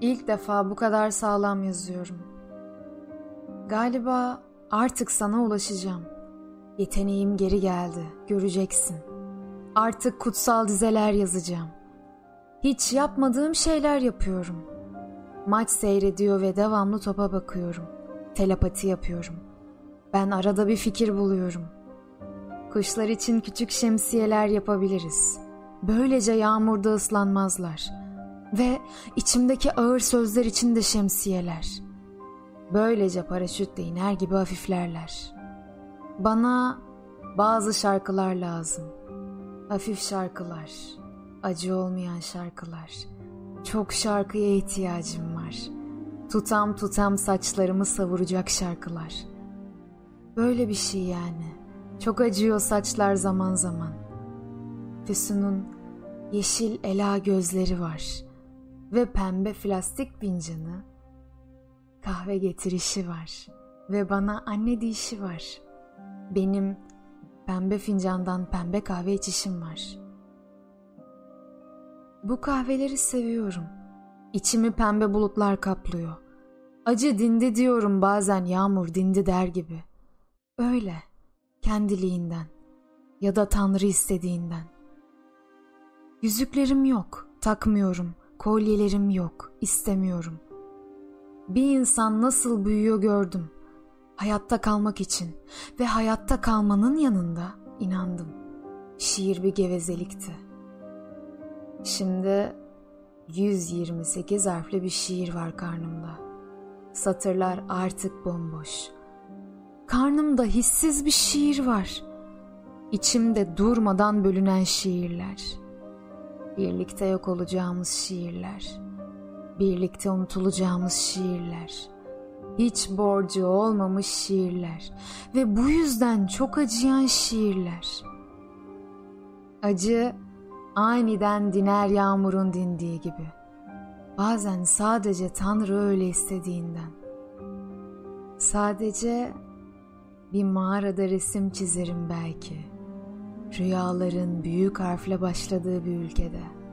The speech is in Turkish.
İlk defa bu kadar sağlam yazıyorum. Galiba artık sana ulaşacağım. Yeteneğim geri geldi, göreceksin. Artık kutsal dizeler yazacağım. Hiç yapmadığım şeyler yapıyorum. Maç seyrediyor ve devamlı topa bakıyorum. Telepati yapıyorum. Ben arada bir fikir buluyorum. Kuşlar için küçük şemsiyeler yapabiliriz. Böylece yağmurda ıslanmazlar. Ve içimdeki ağır sözler için de şemsiyeler. Böylece paraşütle iner gibi hafiflerler. Bana bazı şarkılar lazım. Hafif şarkılar, acı olmayan şarkılar. Çok şarkıya ihtiyacım var. Tutam tutam saçlarımı savuracak şarkılar. Böyle bir şey yani. Çok acıyor saçlar zaman zaman. Füsun'un yeşil ela gözleri var ve pembe plastik fincanı kahve getirişi var ve bana anne deyişi var. Benim pembe fincandan pembe kahve içişim var. Bu kahveleri seviyorum. İçimi pembe bulutlar kaplıyor. Acı dindi diyorum bazen yağmur dindi der gibi. Öyle, kendiliğinden ya da Tanrı istediğinden. Yüzüklerim yok, takmıyorum. Kolyelerim yok, istemiyorum. Bir insan nasıl büyüyor gördüm. Hayatta kalmak için ve hayatta kalmanın yanında inandım. Şiir bir gevezelikti. Şimdi 128 harfli bir şiir var karnımda. Satırlar artık bomboş. Karnımda hissiz bir şiir var. İçimde durmadan bölünen şiirler. Birlikte yok olacağımız şiirler. Birlikte unutulacağımız şiirler. Hiç borcu olmamış şiirler ve bu yüzden çok acıyan şiirler. Acı aniden diner yağmurun dindiği gibi. Bazen sadece Tanrı öyle istediğinden. Sadece bir mağarada resim çizerim belki. Rüyaların büyük harfle başladığı bir ülkede.''